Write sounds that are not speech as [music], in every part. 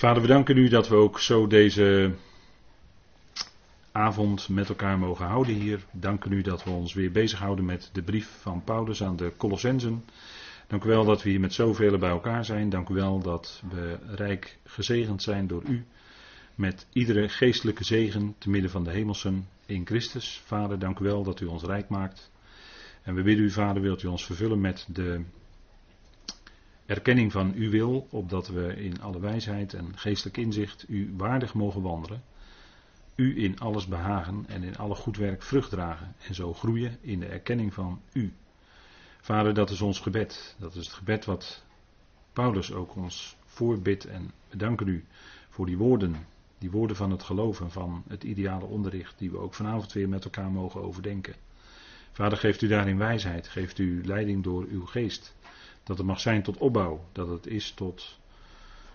Vader, we danken u dat we ook zo deze avond met elkaar mogen houden hier. Danken u dat we ons weer bezighouden met de brief van Paulus aan de Colossensen. Dank u wel dat we hier met zoveel bij elkaar zijn. Dank u wel dat we rijk gezegend zijn door u. Met iedere geestelijke zegen te midden van de hemelsen in Christus. Vader, dank u wel dat u ons rijk maakt. En we bidden u, Vader, wilt u ons vervullen met de erkenning van uw wil, opdat we in alle wijsheid en geestelijk inzicht u waardig mogen wandelen. U in alles behagen en in alle goed werk vrucht dragen en zo groeien in de erkenning van u. Vader, dat is ons gebed. Dat is het gebed wat Paulus ook ons voorbidt en we danken u voor die woorden, die woorden van het geloven, van het ideale onderricht, die we ook vanavond weer met elkaar mogen overdenken. Vader, geeft u daarin wijsheid, geeft u leiding door uw geest. Dat het mag zijn tot opbouw, dat het is tot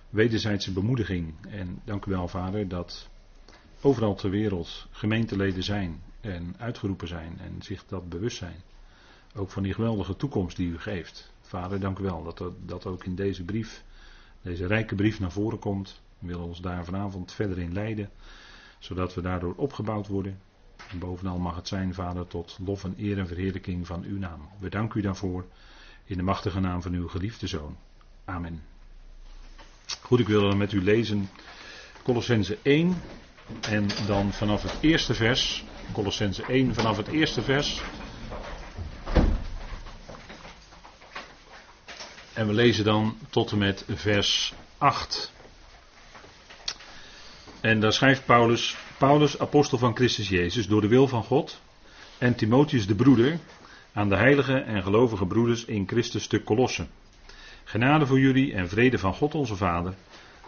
wederzijdse bemoediging. En dank u wel, Vader, dat overal ter wereld gemeenteleden zijn en uitgeroepen zijn en zich dat bewust zijn. Ook van die geweldige toekomst die u geeft. Vader, dank u wel dat dat ook in deze brief, deze rijke brief naar voren komt. We willen ons daar vanavond verder in leiden, zodat we daardoor opgebouwd worden. En bovenal mag het zijn, Vader, tot lof en eer en verheerlijking van uw naam. We danken u daarvoor in de machtige naam van uw geliefde Zoon. Amen. Goed, ik wil dan met u lezen Colossense 1 en dan vanaf het eerste vers, Colossense 1 vanaf het eerste vers. En we lezen dan tot en met vers 8. En daar schrijft Paulus, Paulus, apostel van Christus Jezus, door de wil van God, en Timotheus de broeder, aan de heilige en gelovige broeders in Christus te Kolossen. Genade voor jullie en vrede van God onze Vader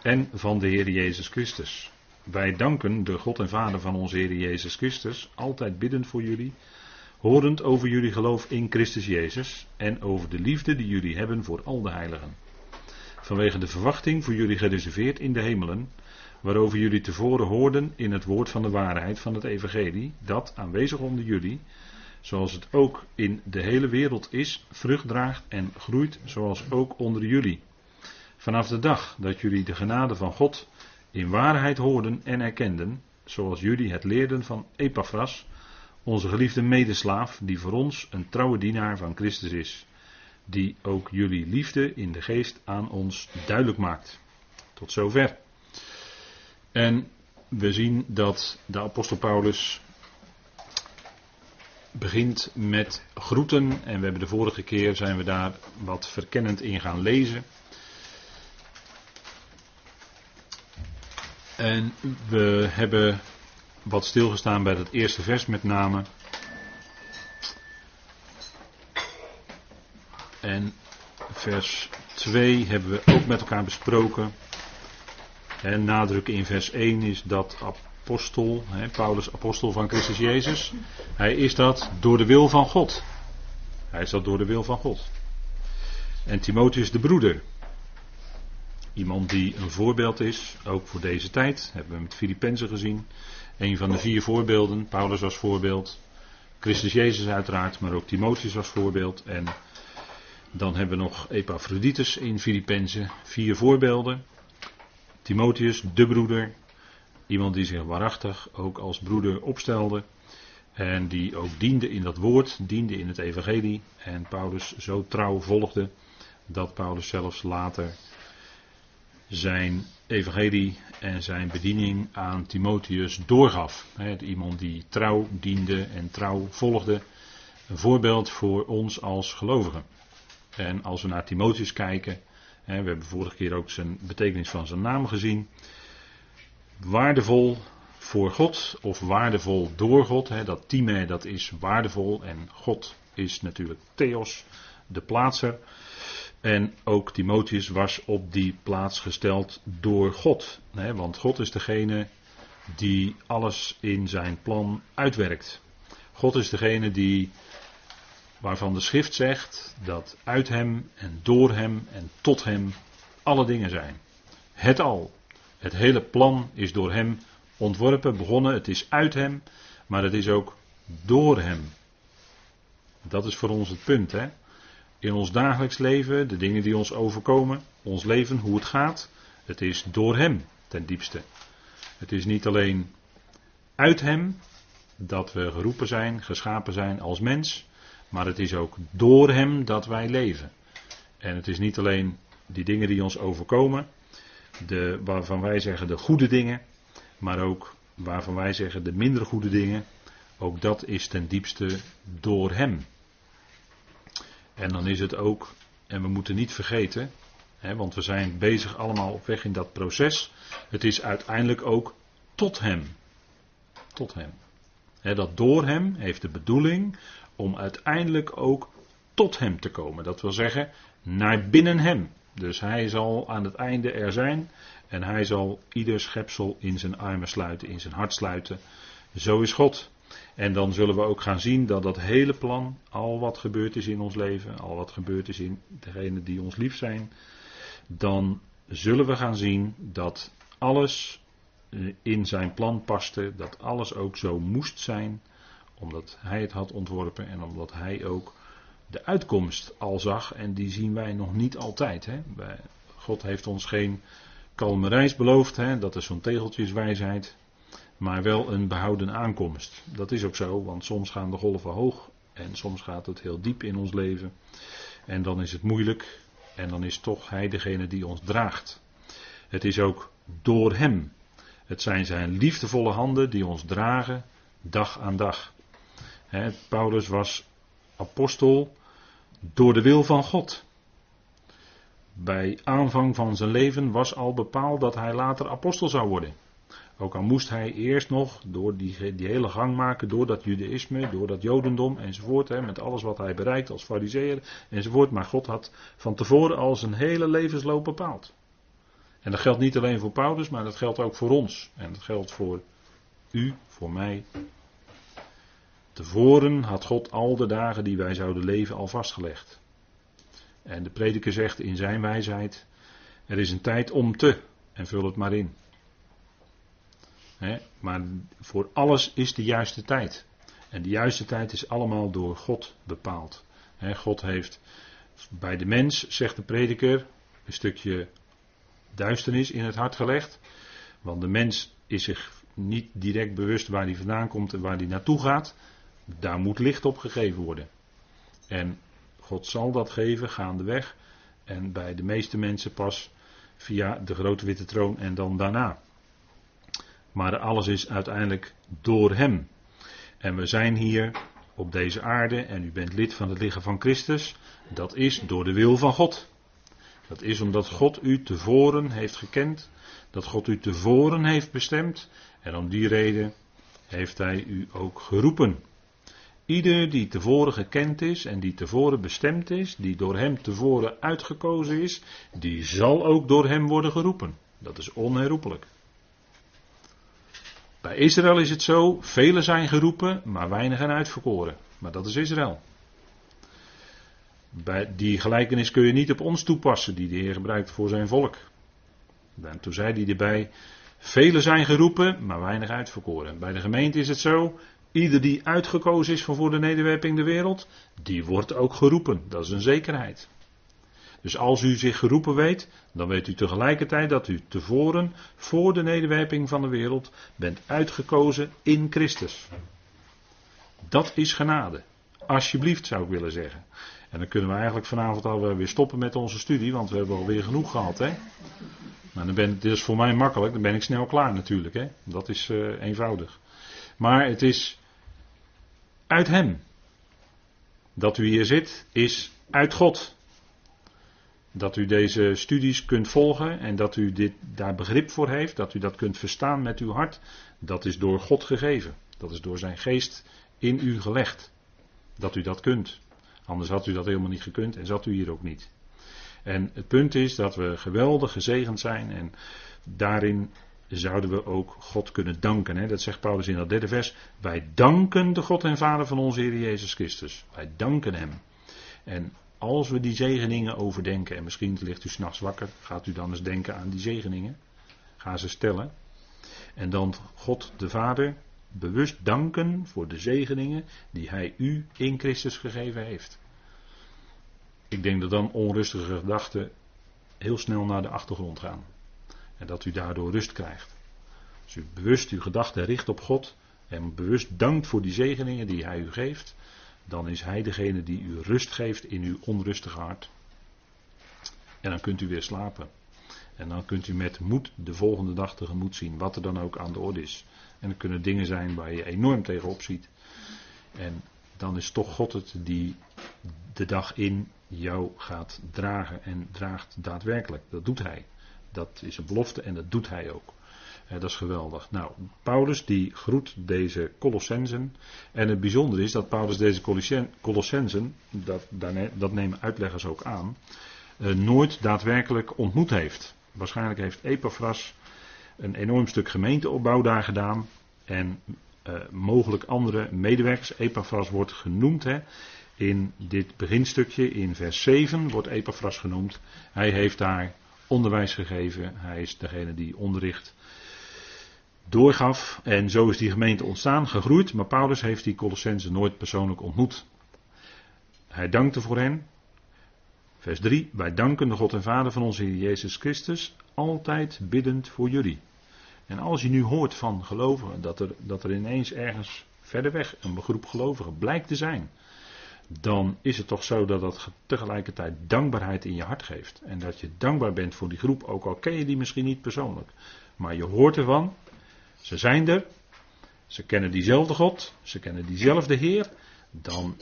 en van de Heer Jezus Christus. Wij danken de God en Vader van onze Heer Jezus Christus, altijd biddend voor jullie, horend over jullie geloof in Christus Jezus en over de liefde die jullie hebben voor al de heiligen. Vanwege de verwachting voor jullie gereserveerd in de hemelen, waarover jullie tevoren hoorden in het woord van de waarheid van het Evangelie, dat aanwezig onder jullie, zoals het ook in de hele wereld is, vrucht draagt en groeit, zoals ook onder jullie. Vanaf de dag dat jullie de genade van God in waarheid hoorden en erkenden, zoals jullie het leerden van Epaphras, onze geliefde medeslaaf, die voor ons een trouwe dienaar van Christus is, die ook jullie liefde in de geest aan ons duidelijk maakt. Tot zover. En we zien dat de apostel Paulus begint met groeten en we hebben de vorige keer zijn we daar wat verkennend in gaan lezen. En we hebben wat stilgestaan bij dat eerste vers met name. En vers 2 hebben we ook met elkaar besproken. En nadruk in vers 1 is dat apostel, hè, Paulus apostel van Christus Jezus. Hij is dat door de wil van God. Hij is dat door de wil van God. En Timotheus de broeder. Iemand die een voorbeeld is, ook voor deze tijd. Hebben we met Filippenzen gezien. Een van de vier voorbeelden. Paulus als voorbeeld. Christus Jezus uiteraard, maar ook Timotheus als voorbeeld. En dan hebben we nog Epaphroditus in Filippenzen. Vier voorbeelden. Timotheus, de broeder. Iemand die zich waarachtig ook als broeder opstelde. En die ook diende in dat woord, diende in het evangelie. En Paulus zo trouw volgde dat Paulus zelfs later zijn evangelie en zijn bediening aan Timotheus doorgaf. iemand die trouw diende en trouw volgde. Een voorbeeld voor ons als gelovigen. En als we naar Timotheus kijken, we hebben vorige keer ook zijn betekenis van zijn naam gezien. Waardevol voor God of waardevol door God. Dat time dat is waardevol en God is natuurlijk Theos, de plaatser. En ook Timotheus was op die plaats gesteld door God. Hè, want God is degene die alles in zijn plan uitwerkt. God is degene die, waarvan de schrift zegt dat uit hem en door hem en tot hem alle dingen zijn. Het al. Het hele plan is door hem ontworpen, begonnen. Het is uit hem, maar het is ook door hem. Dat is voor ons het punt. Hè? in ons dagelijks leven, de dingen die ons overkomen, ons leven, hoe het gaat. Het is door Hem ten diepste. Het is niet alleen uit Hem dat we geroepen zijn, geschapen zijn als mens, maar het is ook door Hem dat wij leven. En het is niet alleen die dingen die ons overkomen, de, waarvan wij zeggen de goede dingen, maar ook waarvan wij zeggen de minder goede dingen, ook dat is ten diepste door Hem. En dan is het ook, en we moeten niet vergeten, hè, want we zijn bezig allemaal op weg in dat proces, het is uiteindelijk ook tot Hem. Tot Hem. Hè, dat door Hem heeft de bedoeling om uiteindelijk ook tot Hem te komen. Dat wil zeggen, naar binnen Hem. Dus Hij zal aan het einde er zijn en Hij zal ieder schepsel in zijn armen sluiten, in zijn hart sluiten. Zo is God. En dan zullen we ook gaan zien dat dat hele plan, al wat gebeurd is in ons leven, al wat gebeurd is in degenen die ons lief zijn, dan zullen we gaan zien dat alles eh, in zijn plan paste, dat alles ook zo moest zijn, omdat hij het had ontworpen en omdat hij ook de uitkomst al zag. En die zien wij nog niet altijd. Hè. God heeft ons geen kalme reis beloofd, hè. dat is zo'n tegeltjeswijsheid maar wel een behouden aankomst. Dat is ook zo, want soms gaan de golven hoog en soms gaat het heel diep in ons leven. En dan is het moeilijk en dan is toch Hij degene die ons draagt. Het is ook door Hem. Het zijn Zijn liefdevolle handen die ons dragen dag aan dag. Paulus was apostel door de wil van God. Bij aanvang van zijn leven was al bepaald dat hij later apostel zou worden. Ook al moest hij eerst nog door die, die hele gang maken, door dat judaïsme, door dat jodendom enzovoort, hè, met alles wat hij bereikt als fariseer enzovoort. Maar God had van tevoren al zijn hele levensloop bepaald. En dat geldt niet alleen voor Paulus, maar dat geldt ook voor ons. En dat geldt voor u, voor mij. Tevoren had God al de dagen die wij zouden leven al vastgelegd. En de prediker zegt in zijn wijsheid: Er is een tijd om te, en vul het maar in maar voor alles is de juiste tijd. En de juiste tijd is allemaal door God bepaald. God heeft bij de mens, zegt de prediker, een stukje duisternis in het hart gelegd. Want de mens is zich niet direct bewust waar hij vandaan komt en waar hij naartoe gaat. Daar moet licht op gegeven worden. En God zal dat geven gaandeweg. En bij de meeste mensen pas via de grote witte troon en dan daarna. Maar alles is uiteindelijk door Hem. En we zijn hier op deze aarde en u bent lid van het lichaam van Christus. Dat is door de wil van God. Dat is omdat God u tevoren heeft gekend. Dat God u tevoren heeft bestemd. En om die reden heeft Hij u ook geroepen. Ieder die tevoren gekend is en die tevoren bestemd is, die door Hem tevoren uitgekozen is, die zal ook door Hem worden geroepen. Dat is onherroepelijk. Bij Israël is het zo, velen zijn geroepen, maar weinigen uitverkoren. Maar dat is Israël. Bij die gelijkenis kun je niet op ons toepassen, die de Heer gebruikt voor zijn volk. En toen zei hij erbij, velen zijn geroepen, maar weinig uitverkoren. Bij de gemeente is het zo, ieder die uitgekozen is van voor de nederwerping de wereld, die wordt ook geroepen. Dat is een zekerheid. Dus als u zich geroepen weet, dan weet u tegelijkertijd dat u tevoren, voor de nederwerping van de wereld, bent uitgekozen in Christus. Dat is genade. Alsjeblieft zou ik willen zeggen. En dan kunnen we eigenlijk vanavond alweer stoppen met onze studie, want we hebben alweer genoeg gehad. Hè? Maar dan ben, dit is voor mij makkelijk, dan ben ik snel klaar natuurlijk. Hè? Dat is uh, eenvoudig. Maar het is uit Hem. Dat u hier zit, is uit God dat u deze studies kunt volgen en dat u dit, daar begrip voor heeft, dat u dat kunt verstaan met uw hart, dat is door God gegeven. Dat is door zijn geest in u gelegd. Dat u dat kunt. Anders had u dat helemaal niet gekund en zat u hier ook niet. En het punt is dat we geweldig gezegend zijn en daarin zouden we ook God kunnen danken. Hè? Dat zegt Paulus in dat derde vers. Wij danken de God en Vader van onze Heer Jezus Christus. Wij danken Hem. En als we die zegeningen overdenken, en misschien ligt u s'nachts wakker, gaat u dan eens denken aan die zegeningen. Ga ze stellen. En dan God de Vader bewust danken voor de zegeningen die Hij u in Christus gegeven heeft. Ik denk dat dan onrustige gedachten heel snel naar de achtergrond gaan. En dat u daardoor rust krijgt. Als u bewust uw gedachten richt op God en bewust dankt voor die zegeningen die Hij u geeft, dan is Hij degene die u rust geeft in uw onrustige hart. En dan kunt u weer slapen. En dan kunt u met moed de volgende dag tegemoet zien, wat er dan ook aan de orde is. En er kunnen dingen zijn waar je enorm tegenop ziet. En dan is toch God het die de dag in jou gaat dragen en draagt daadwerkelijk. Dat doet hij. Dat is een belofte en dat doet hij ook. dat is geweldig. Nou, Paulus die groet deze Colossensen. En het bijzondere is dat Paulus deze Colossensen, dat, dat nemen uitleggers ook aan, eh, nooit daadwerkelijk ontmoet heeft. Waarschijnlijk heeft Epaphras een enorm stuk gemeenteopbouw daar gedaan. En uh, mogelijk andere medewerkers. Epaphras wordt genoemd hè, in dit beginstukje. In vers 7 wordt Epaphras genoemd. Hij heeft daar onderwijs gegeven. Hij is degene die onderricht doorgaf. En zo is die gemeente ontstaan, gegroeid. Maar Paulus heeft die Colossense nooit persoonlijk ontmoet. Hij dankte voor hen. Vers 3. Wij danken de God en Vader van onze Heer Jezus Christus. Altijd biddend voor jullie. En als je nu hoort van gelovigen dat er, dat er ineens ergens verder weg een groep gelovigen blijkt te zijn, dan is het toch zo dat dat tegelijkertijd dankbaarheid in je hart geeft. En dat je dankbaar bent voor die groep, ook al ken je die misschien niet persoonlijk. Maar je hoort ervan, ze zijn er, ze kennen diezelfde God, ze kennen diezelfde Heer. Dan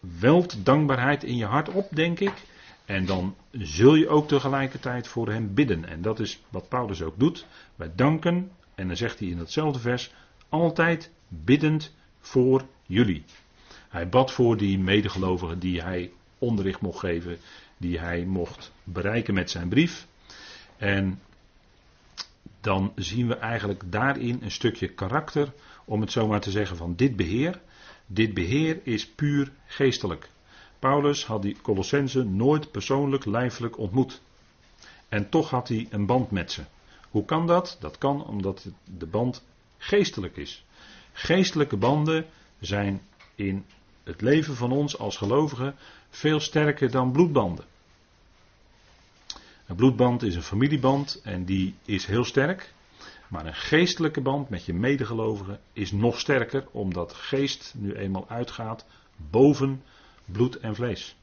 welt dankbaarheid in je hart op, denk ik. En dan zul je ook tegelijkertijd voor hem bidden. En dat is wat Paulus ook doet. Wij danken, en dan zegt hij in datzelfde vers, altijd biddend voor jullie. Hij bad voor die medegelovigen die hij onderricht mocht geven, die hij mocht bereiken met zijn brief. En dan zien we eigenlijk daarin een stukje karakter, om het zo maar te zeggen, van dit beheer. Dit beheer is puur geestelijk. Paulus had die Colossense nooit persoonlijk lijfelijk ontmoet. En toch had hij een band met ze. Hoe kan dat? Dat kan omdat de band geestelijk is. Geestelijke banden zijn in het leven van ons als gelovigen veel sterker dan bloedbanden. Een bloedband is een familieband en die is heel sterk. Maar een geestelijke band met je medegelovigen is nog sterker, omdat geest nu eenmaal uitgaat boven bloed en vlees.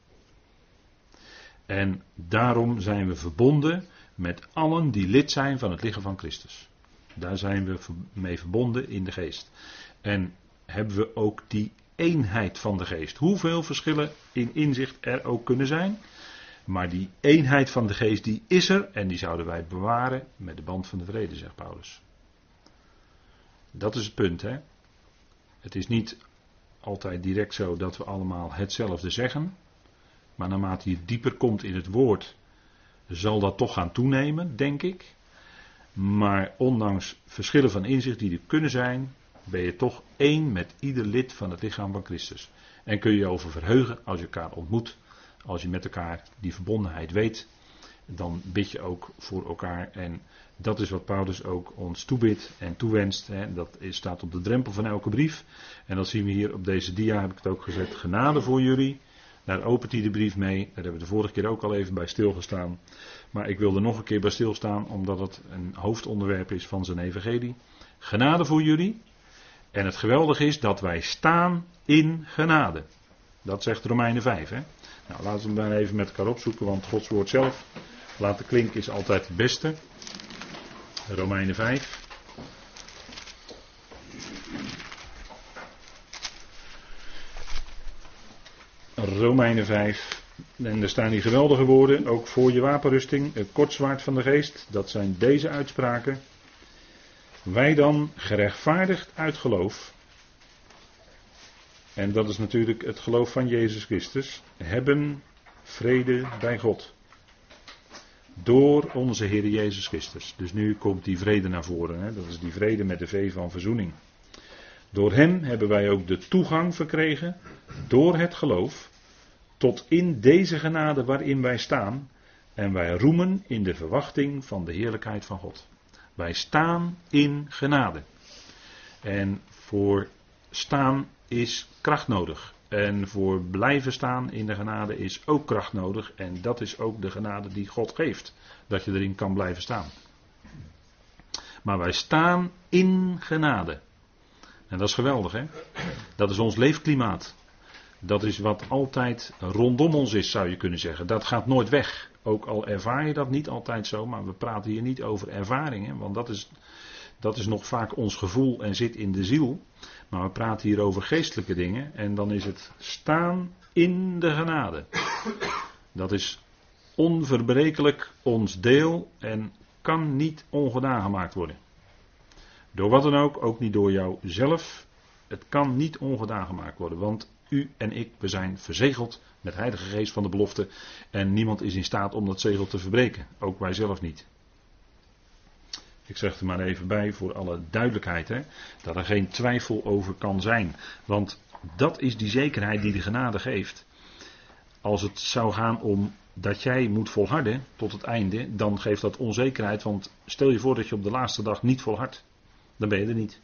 En daarom zijn we verbonden met allen die lid zijn van het lichaam van Christus. Daar zijn we mee verbonden in de geest. En hebben we ook die eenheid van de geest. Hoeveel verschillen in inzicht er ook kunnen zijn. Maar die eenheid van de geest die is er en die zouden wij bewaren met de band van de vrede, zegt Paulus. Dat is het punt, hè. Het is niet altijd direct zo dat we allemaal hetzelfde zeggen. Maar naarmate je dieper komt in het woord, zal dat toch gaan toenemen, denk ik. Maar ondanks verschillen van inzicht die er kunnen zijn, ben je toch één met ieder lid van het lichaam van Christus. En kun je je over verheugen als je elkaar ontmoet, als je met elkaar die verbondenheid weet, dan bid je ook voor elkaar. En dat is wat Paulus ook ons toebidt en toewenst. Hè. Dat staat op de drempel van elke brief. En dat zien we hier op deze dia, heb ik het ook gezet. Genade voor jullie. Daar opent hij de brief mee. Daar hebben we de vorige keer ook al even bij stilgestaan. Maar ik wil er nog een keer bij stilstaan, omdat het een hoofdonderwerp is van zijn evangelie. Genade voor jullie. En het geweldige is dat wij staan in genade. Dat zegt Romeinen 5. Hè? Nou, laten we hem dan even met elkaar opzoeken, want Gods woord zelf, laten klinken, is altijd het beste. Romeinen 5. Romeinen 5. En er staan die geweldige woorden, ook voor je wapenrusting, het kortzwaard van de geest. Dat zijn deze uitspraken. Wij dan, gerechtvaardigd uit geloof, en dat is natuurlijk het geloof van Jezus Christus, hebben vrede bij God. Door onze Heer Jezus Christus. Dus nu komt die vrede naar voren. Hè? Dat is die vrede met de V van verzoening. Door Hem hebben wij ook de toegang verkregen, door het geloof, tot in deze genade waarin wij staan. En wij roemen in de verwachting van de heerlijkheid van God. Wij staan in genade. En voor staan is kracht nodig. En voor blijven staan in de genade is ook kracht nodig. En dat is ook de genade die God geeft. Dat je erin kan blijven staan. Maar wij staan in genade. En dat is geweldig, hè? Dat is ons leefklimaat. Dat is wat altijd rondom ons is, zou je kunnen zeggen. Dat gaat nooit weg. Ook al ervaar je dat niet altijd zo, maar we praten hier niet over ervaringen, want dat is, dat is nog vaak ons gevoel en zit in de ziel. Maar we praten hier over geestelijke dingen en dan is het staan in de genade. Dat is onverbrekelijk ons deel en kan niet ongedaan gemaakt worden. Door wat dan ook, ook niet door jouzelf. Het kan niet ongedaan gemaakt worden, want u en ik, we zijn verzegeld met Heilige Geest van de belofte. En niemand is in staat om dat zegel te verbreken. Ook wij zelf niet. Ik zeg er maar even bij voor alle duidelijkheid, hè, dat er geen twijfel over kan zijn. Want dat is die zekerheid die de genade geeft. Als het zou gaan om dat jij moet volharden tot het einde, dan geeft dat onzekerheid. Want stel je voor dat je op de laatste dag niet volhardt. Dan ben je er niet.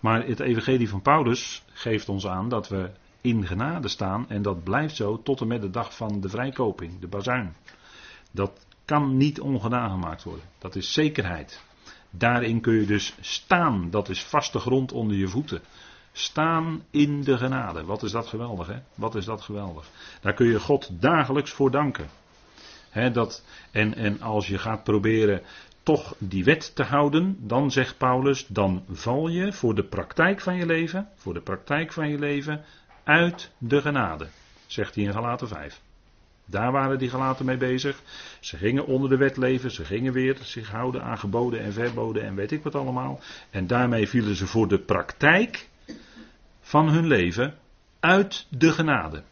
Maar het evangelie van Paulus geeft ons aan dat we in genade staan en dat blijft zo tot en met de dag van de vrijkoping, de bazuin. Dat kan niet ongedaan gemaakt worden. Dat is zekerheid. Daarin kun je dus staan. Dat is vaste grond onder je voeten. Staan in de genade. Wat is dat geweldig, hè? Wat is dat geweldig. Daar kun je God dagelijks voor danken. dat, en, en als je gaat proberen toch die wet te houden, dan zegt Paulus, dan val je voor de praktijk van je leven, voor de praktijk van je leven, uit de genade, zegt hij in Galaten 5. Daar waren die gelaten mee bezig. Ze gingen onder de wet leven, ze gingen weer zich houden aan geboden en verboden en weet ik wat allemaal. En daarmee vielen ze voor de praktijk van hun leven uit de genade.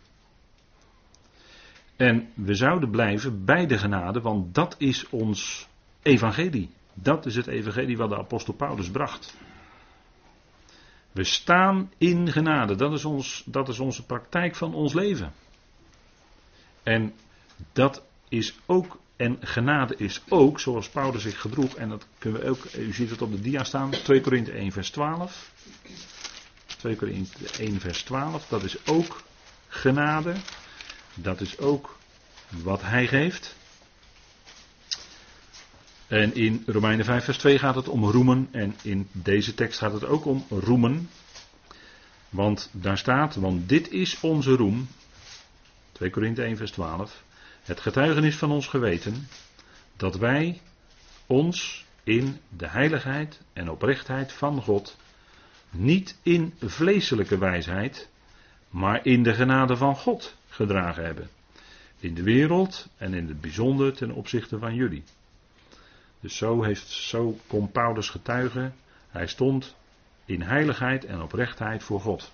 En we zouden blijven bij de genade, want dat is ons evangelie. Dat is het evangelie wat de apostel Paulus bracht. We staan in genade. Dat is, ons, dat is onze praktijk van ons leven. En dat is ook, en genade is ook, zoals Paulus zich gedroeg, en dat kunnen we ook, u ziet het op de dia staan, 2 Korinthe 1 vers 12. 2 Korinthe 1 vers 12, dat is ook genade. Dat is ook wat hij geeft. En in Romeinen 5 vers 2 gaat het om roemen. En in deze tekst gaat het ook om roemen. Want daar staat, want dit is onze roem. 2 Korinthe 1 vers 12. Het getuigenis van ons geweten. Dat wij ons in de heiligheid en oprechtheid van God. Niet in vleeselijke wijsheid. Maar in de genade van God gedragen hebben. In de wereld en in het bijzonder ten opzichte van jullie. Dus zo, heeft, zo kon Paulus getuigen. Hij stond in heiligheid en oprechtheid voor God.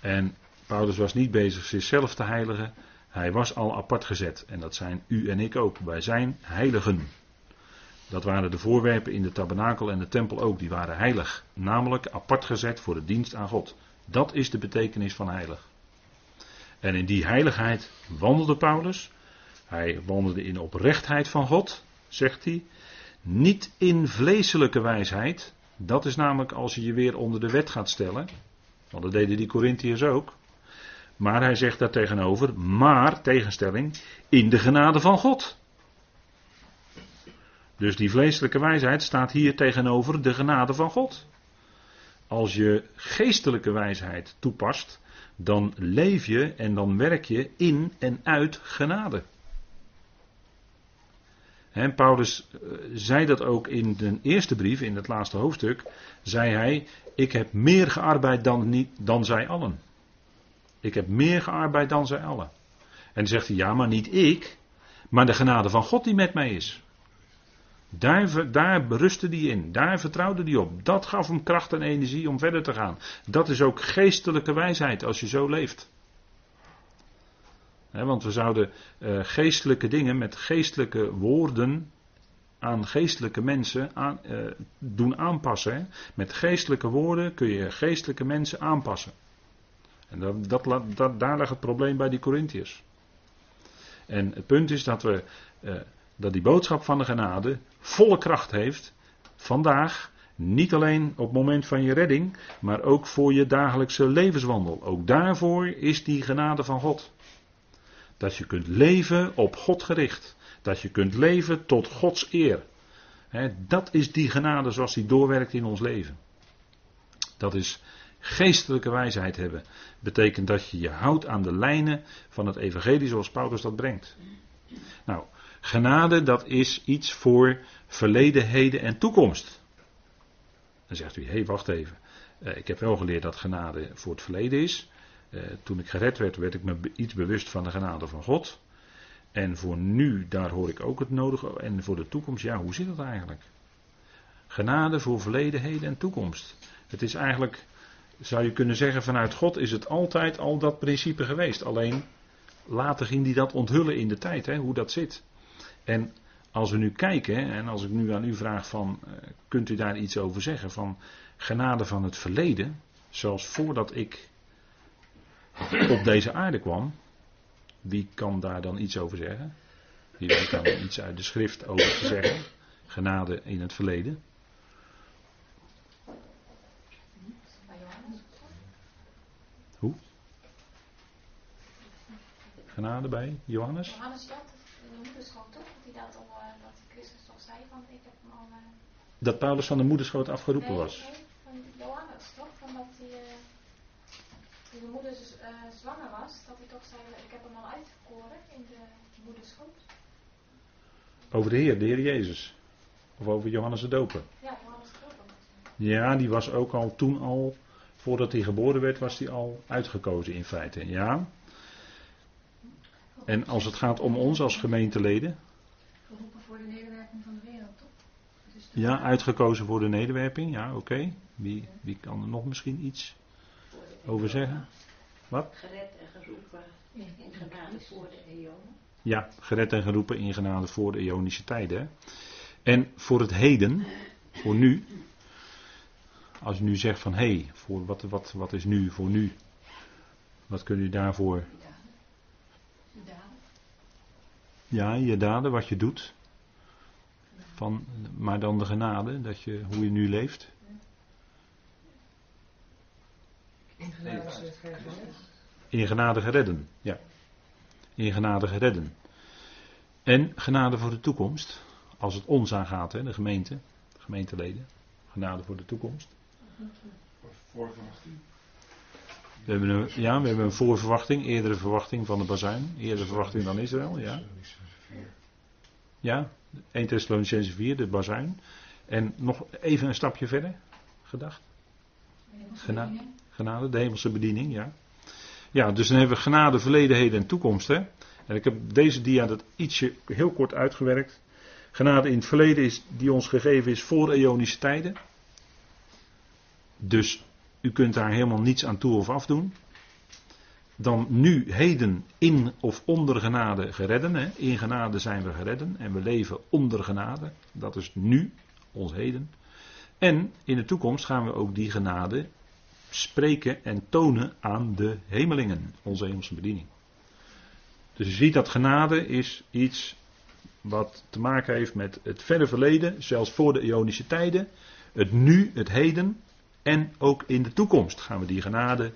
En Paulus was niet bezig zichzelf te heiligen. Hij was al apart gezet. En dat zijn u en ik ook. Wij zijn heiligen. Dat waren de voorwerpen in de tabernakel en de tempel ook. Die waren heilig. Namelijk apart gezet voor de dienst aan God. Dat is de betekenis van heilig. En in die heiligheid wandelde Paulus. Hij wandelde in oprechtheid van God, zegt hij. Niet in vleeselijke wijsheid. Dat is namelijk als je je weer onder de wet gaat stellen. Want dat deden die Corinthiërs ook. Maar hij zegt daar tegenover, maar, tegenstelling, in de genade van God. Dus die vleeselijke wijsheid staat hier tegenover de genade van God. Als je geestelijke wijsheid toepast, dan leef je en dan werk je in en uit genade. Paulus eh, zei dat ook in de eerste brief, in het laatste hoofdstuk, zei hij, ik heb meer gearbeid dan, niet, dan zij allen. Ik heb meer gearbeid dan zij allen. En dan zegt hij, ja, maar niet ik, maar de genade van God die met mij is. Daar, daar berustte hij in, daar vertrouwde hij op. Dat gaf hem kracht en energie om verder te gaan. Dat is ook geestelijke wijsheid als je zo leeft want we zouden uh, geestelijke dingen met geestelijke woorden aan geestelijke mensen aan, uh, doen aanpassen. Met geestelijke woorden kun je geestelijke mensen aanpassen. En dat, dat, daar ligt het probleem bij die Corinthiërs. En het punt is dat, we, uh, dat die boodschap van de genade volle kracht heeft. Vandaag, niet alleen op het moment van je redding, maar ook voor je dagelijkse levenswandel. Ook daarvoor is die genade van God. Dat je kunt leven op God gericht. Dat je kunt leven tot Gods eer. dat is die genade zoals die doorwerkt in ons leven. Dat is geestelijke wijsheid hebben. Betekent dat je je houdt aan de lijnen van het evangelie zoals Paulus dat brengt. Nou, genade dat is iets voor verleden, heden en toekomst. Dan zegt u, hé hey, wacht even. Uh, ik heb wel geleerd dat genade voor het verleden is. Uh, toen ik gered werd, werd ik me iets bewust van de genade van God. En voor nu, daar hoor ik ook het nodige. En voor de toekomst, ja, hoe zit dat eigenlijk? Genade voor verleden, heden en toekomst. Het is eigenlijk, zou je kunnen zeggen, vanuit God is het altijd al dat principe geweest. Alleen later ging hij dat onthullen in de tijd, hè, hoe dat zit. En als we nu kijken, en als ik nu aan u vraag van, eh, kunt u daar iets over zeggen, van genade van het verleden, zoals voordat ik op deze aarde kwam, wie kan daar dan iets over zeggen? Wie weet daar iets uit de schrift over te zeggen? Genade in het verleden. Hoe? Genade bij Johannes? Johannes Jant, de moederschoot toch? Dat hij dat al, uh, dat Christus toch zei van ik heb hem al... Uh... Dat Paulus van de moederschoot afgeroepen was? Nee, van Johannes toch? Van dat hij, uh, toen de moeder zwanger was, dat hij toch zei ik heb hem al uitgekoren in de moederschoot. Over de Heer, de Heer Jezus. Of over Johannes de Doper. Ja, Johannes de Doper. Ja, die was ook al toen al, voordat hij geboren werd, was hij al uitgekozen in feite. Ja. En als het gaat om ons als gemeenteleden. Geroepen voor de nederwerping van de wereld, toch? Ja, uitgekozen voor de nederwerping, ja, oké. Okay. Wie, wie kan er nog misschien iets over zeggen? Wat? Gered en geroepen in genade voor de eonen. Ja, gered en geroepen in genade voor de eonische tijden. Hè? En voor het heden, voor nu, als u nu zegt van hé, hey, voor wat, wat, wat is nu voor nu? Wat kunt u daarvoor? Je daden. Ja, je daden, wat je doet. Van, maar dan de genade, dat je, hoe je nu leeft. In genade geredden, ja. In genade geredden. En genade voor de toekomst. Als het ons aangaat, hè, de gemeente, de gemeenteleden. Genade voor de toekomst. Voorverwachting. We hebben een, ja, we hebben een voorverwachting, eerdere verwachting van de bazuin. Eerdere verwachting dan Israël, ja. Ja, 1 Thessalonicense 4, de bazuin. En nog even een stapje verder, gedacht. Genade, genade, de hemelse bediening, ja. Ja, dus dan hebben we genade, verleden, heden en toekomst. Hè? En ik heb deze dia dat ietsje heel kort uitgewerkt. Genade in het verleden is, die ons gegeven is voor eonische tijden. Dus u kunt daar helemaal niets aan toe of afdoen. Dan nu, heden, in of onder genade geredden. Hè? In genade zijn we geredden en we leven onder genade. Dat is nu, ons heden. En in de toekomst gaan we ook die genade spreken en tonen aan de hemelingen, onze hemelse bediening. Dus je ziet dat genade is iets wat te maken heeft met het verre verleden, zelfs voor de Ionische tijden, het nu, het heden en ook in de toekomst gaan we die genade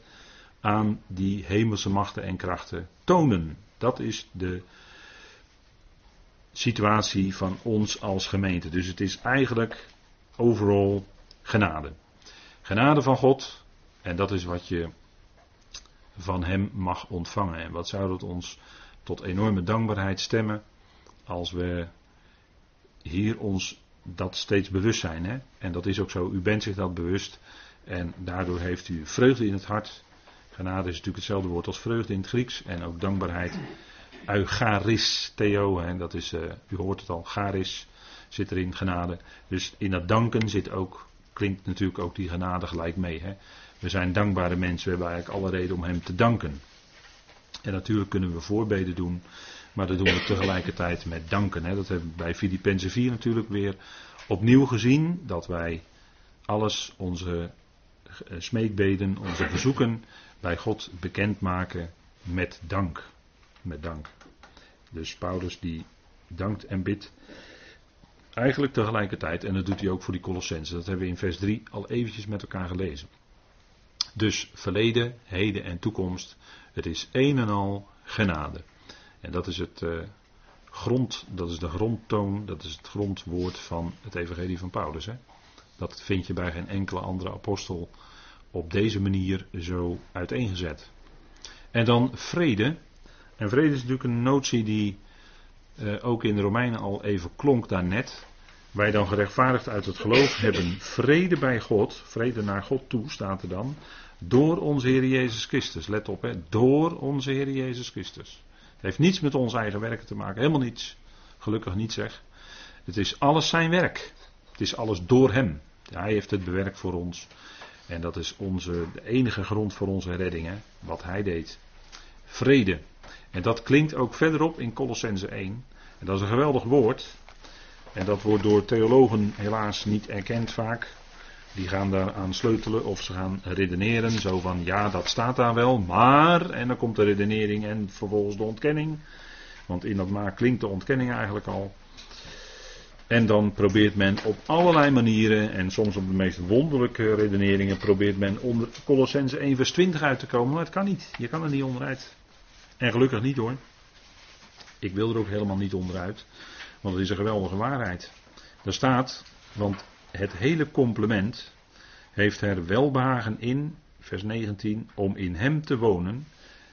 aan die hemelse machten en krachten tonen. Dat is de situatie van ons als gemeente. Dus het is eigenlijk overal genade. Genade van God, en dat is wat je van Hem mag ontvangen. En wat zou dat ons tot enorme dankbaarheid stemmen als we hier ons dat steeds bewust zijn. Hè? En dat is ook zo, u bent zich dat bewust en daardoor heeft u vreugde in het hart. Genade is natuurlijk hetzelfde woord als vreugde in het Grieks en ook dankbaarheid. Eucharis, Theo, hè? dat is, uh, u hoort het al, charis zit erin, genade. Dus in dat danken zit ook, klinkt natuurlijk ook die genade gelijk mee. Hè? We zijn dankbare mensen, we hebben eigenlijk alle reden om Hem te danken. En natuurlijk kunnen we voorbeden doen, maar dat doen we tegelijkertijd met danken. Hè. Dat hebben we bij Filippenzen 4 natuurlijk weer opnieuw gezien, dat wij alles, onze eh, smeekbeden, onze verzoeken bij God bekendmaken met dank. Met dank. Dus Paulus die dankt en bidt eigenlijk tegelijkertijd, en dat doet hij ook voor die Colossensen. Dat hebben we in vers 3 al eventjes met elkaar gelezen. Dus verleden, heden en toekomst. Het is een en al genade. En dat is het uh, grond, dat is de grondtoon, dat is het grondwoord van het evangelie van Paulus. Hè? Dat vind je bij geen enkele andere apostel op deze manier zo uiteengezet. En dan vrede. En vrede is natuurlijk een notie die eh, ook in de Romeinen al even klonk daarnet. Wij dan gerechtvaardigd uit het geloof hebben vrede bij God, vrede naar God toe staat er dan, door onze Heer Jezus Christus. Let op, hè, door onze Heer Jezus Christus. Het heeft niets met ons eigen werken te maken, helemaal niets. Gelukkig niet zeg. Het is alles zijn werk. Het is alles door Hem. Hij heeft het bewerkt voor ons. En dat is onze, de enige grond voor onze redding, hè, wat Hij deed. Vrede. En dat klinkt ook verderop in Colossense 1. En dat is een geweldig woord. En dat wordt door theologen helaas niet erkend vaak. Die gaan daaraan sleutelen of ze gaan redeneren. Zo van ja, dat staat daar wel, maar. En dan komt de redenering en vervolgens de ontkenning. Want in dat maar klinkt de ontkenning eigenlijk al. En dan probeert men op allerlei manieren en soms op de meest wonderlijke redeneringen probeert men onder Colossense 1 vers 20 uit te komen. Maar het kan niet. Je kan er niet onderuit. En gelukkig niet hoor. Ik wil er ook helemaal niet onderuit. Want het is een geweldige waarheid. Daar staat, want het hele complement heeft er welbehagen in, vers 19, om in hem te wonen.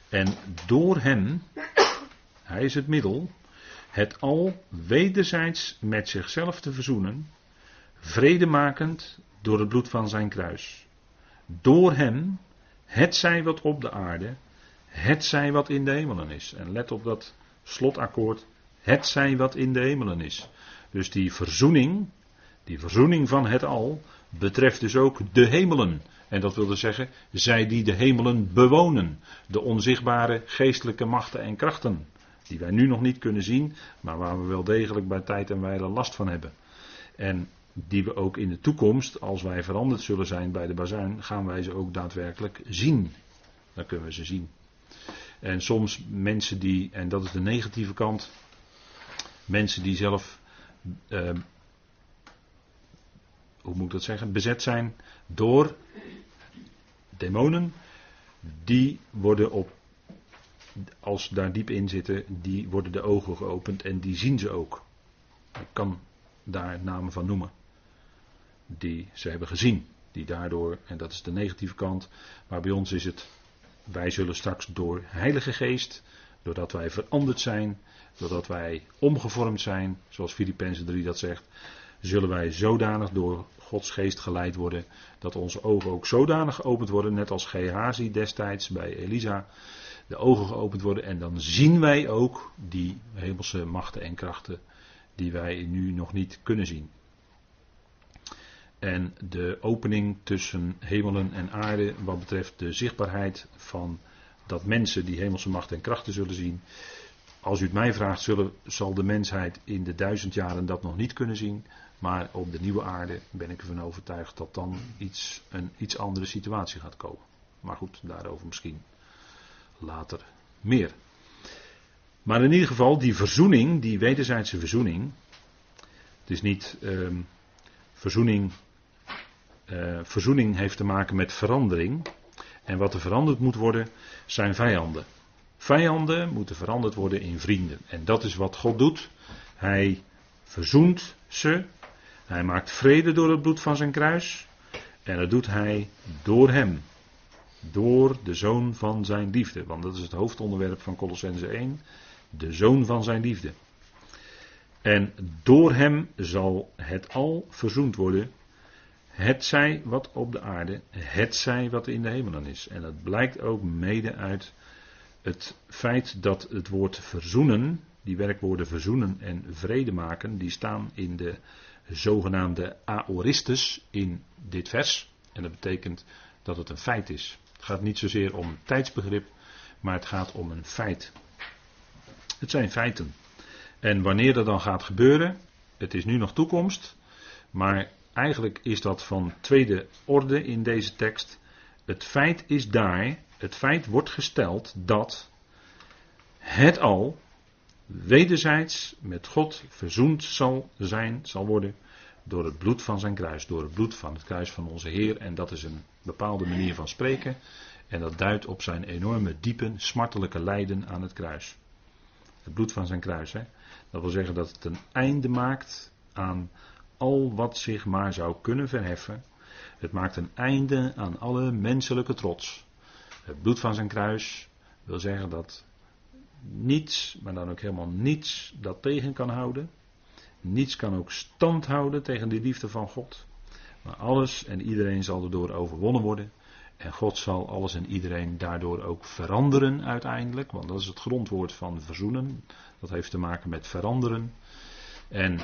En door hem, hij is het middel, het al wederzijds met zichzelf te verzoenen, vredemakend door het bloed van zijn kruis. Door hem, het zij wat op de aarde, het zij wat in de hemelen is. En let op dat slotakkoord, het zij wat in de hemelen is. Dus die verzoening, die verzoening van het al, betreft dus ook de hemelen. En dat wil dus zeggen, zij die de hemelen bewonen. De onzichtbare geestelijke machten en krachten. Die wij nu nog niet kunnen zien, maar waar we wel degelijk bij tijd en wijle last van hebben. En die we ook in de toekomst, als wij veranderd zullen zijn bij de bazuin, gaan wij ze ook daadwerkelijk zien. Dan kunnen we ze zien. En soms mensen die, en dat is de negatieve kant, mensen die zelf, uh, hoe moet ik dat zeggen, bezet zijn door demonen, die worden op, als daar diep in zitten, die worden de ogen geopend en die zien ze ook. Ik kan daar namen van noemen. Die ze hebben gezien. Die daardoor, en dat is de negatieve kant, maar bij ons is het wij zullen straks door Heilige Geest, doordat wij veranderd zijn, doordat wij omgevormd zijn, zoals Filippenzen 3 dat zegt, zullen wij zodanig door Gods Geest geleid worden, dat onze ogen ook zodanig geopend worden, net als Gehazi destijds bij Elisa, de ogen geopend worden en dan zien wij ook die hemelse machten en krachten die wij nu nog niet kunnen zien. En de opening tussen hemelen en aarde, wat betreft de zichtbaarheid van dat mensen die hemelse macht en krachten zullen zien. Als u het mij vraagt, zullen, zal de mensheid in de duizend jaren dat nog niet kunnen zien. Maar op de nieuwe aarde ben ik ervan overtuigd dat dan iets, een iets andere situatie gaat komen. Maar goed, daarover misschien later meer. Maar in ieder geval, die verzoening, die wederzijdse verzoening. Het is niet uh, verzoening uh, verzoening heeft te maken met verandering. En wat er veranderd moet worden, zijn vijanden. Vijanden moeten veranderd worden in vrienden. En dat is wat God doet. Hij verzoent ze. Hij maakt vrede door het bloed van zijn kruis. En dat doet hij door hem. Door de zoon van zijn liefde. Want dat is het hoofdonderwerp van Colossense 1. De zoon van zijn liefde. En door hem zal het al verzoend worden het zij wat op de aarde, het zij wat in de hemelen is. En dat blijkt ook mede uit het feit dat het woord verzoenen, die werkwoorden verzoenen en vrede maken, die staan in de zogenaamde aoristes in dit vers. En dat betekent dat het een feit is. Het gaat niet zozeer om tijdsbegrip, maar het gaat om een feit. Het zijn feiten. En wanneer dat dan gaat gebeuren, het is nu nog toekomst, maar Eigenlijk is dat van tweede orde in deze tekst. Het feit is daar, het feit wordt gesteld dat het al wederzijds met God verzoend zal zijn, zal worden door het bloed van zijn kruis, door het bloed van het kruis van onze Heer. En dat is een bepaalde manier van spreken. En dat duidt op zijn enorme, diepe, smartelijke lijden aan het kruis. Het bloed van zijn kruis. Hè? Dat wil zeggen dat het een einde maakt aan al wat zich maar zou kunnen verheffen. Het maakt een einde aan alle menselijke trots. Het bloed van zijn kruis wil zeggen dat niets, maar dan ook helemaal niets, dat tegen kan houden. Niets kan ook stand houden tegen die liefde van God. Maar alles en iedereen zal erdoor overwonnen worden. En God zal alles en iedereen daardoor ook veranderen uiteindelijk. Want dat is het grondwoord van verzoenen. Dat heeft te maken met veranderen. En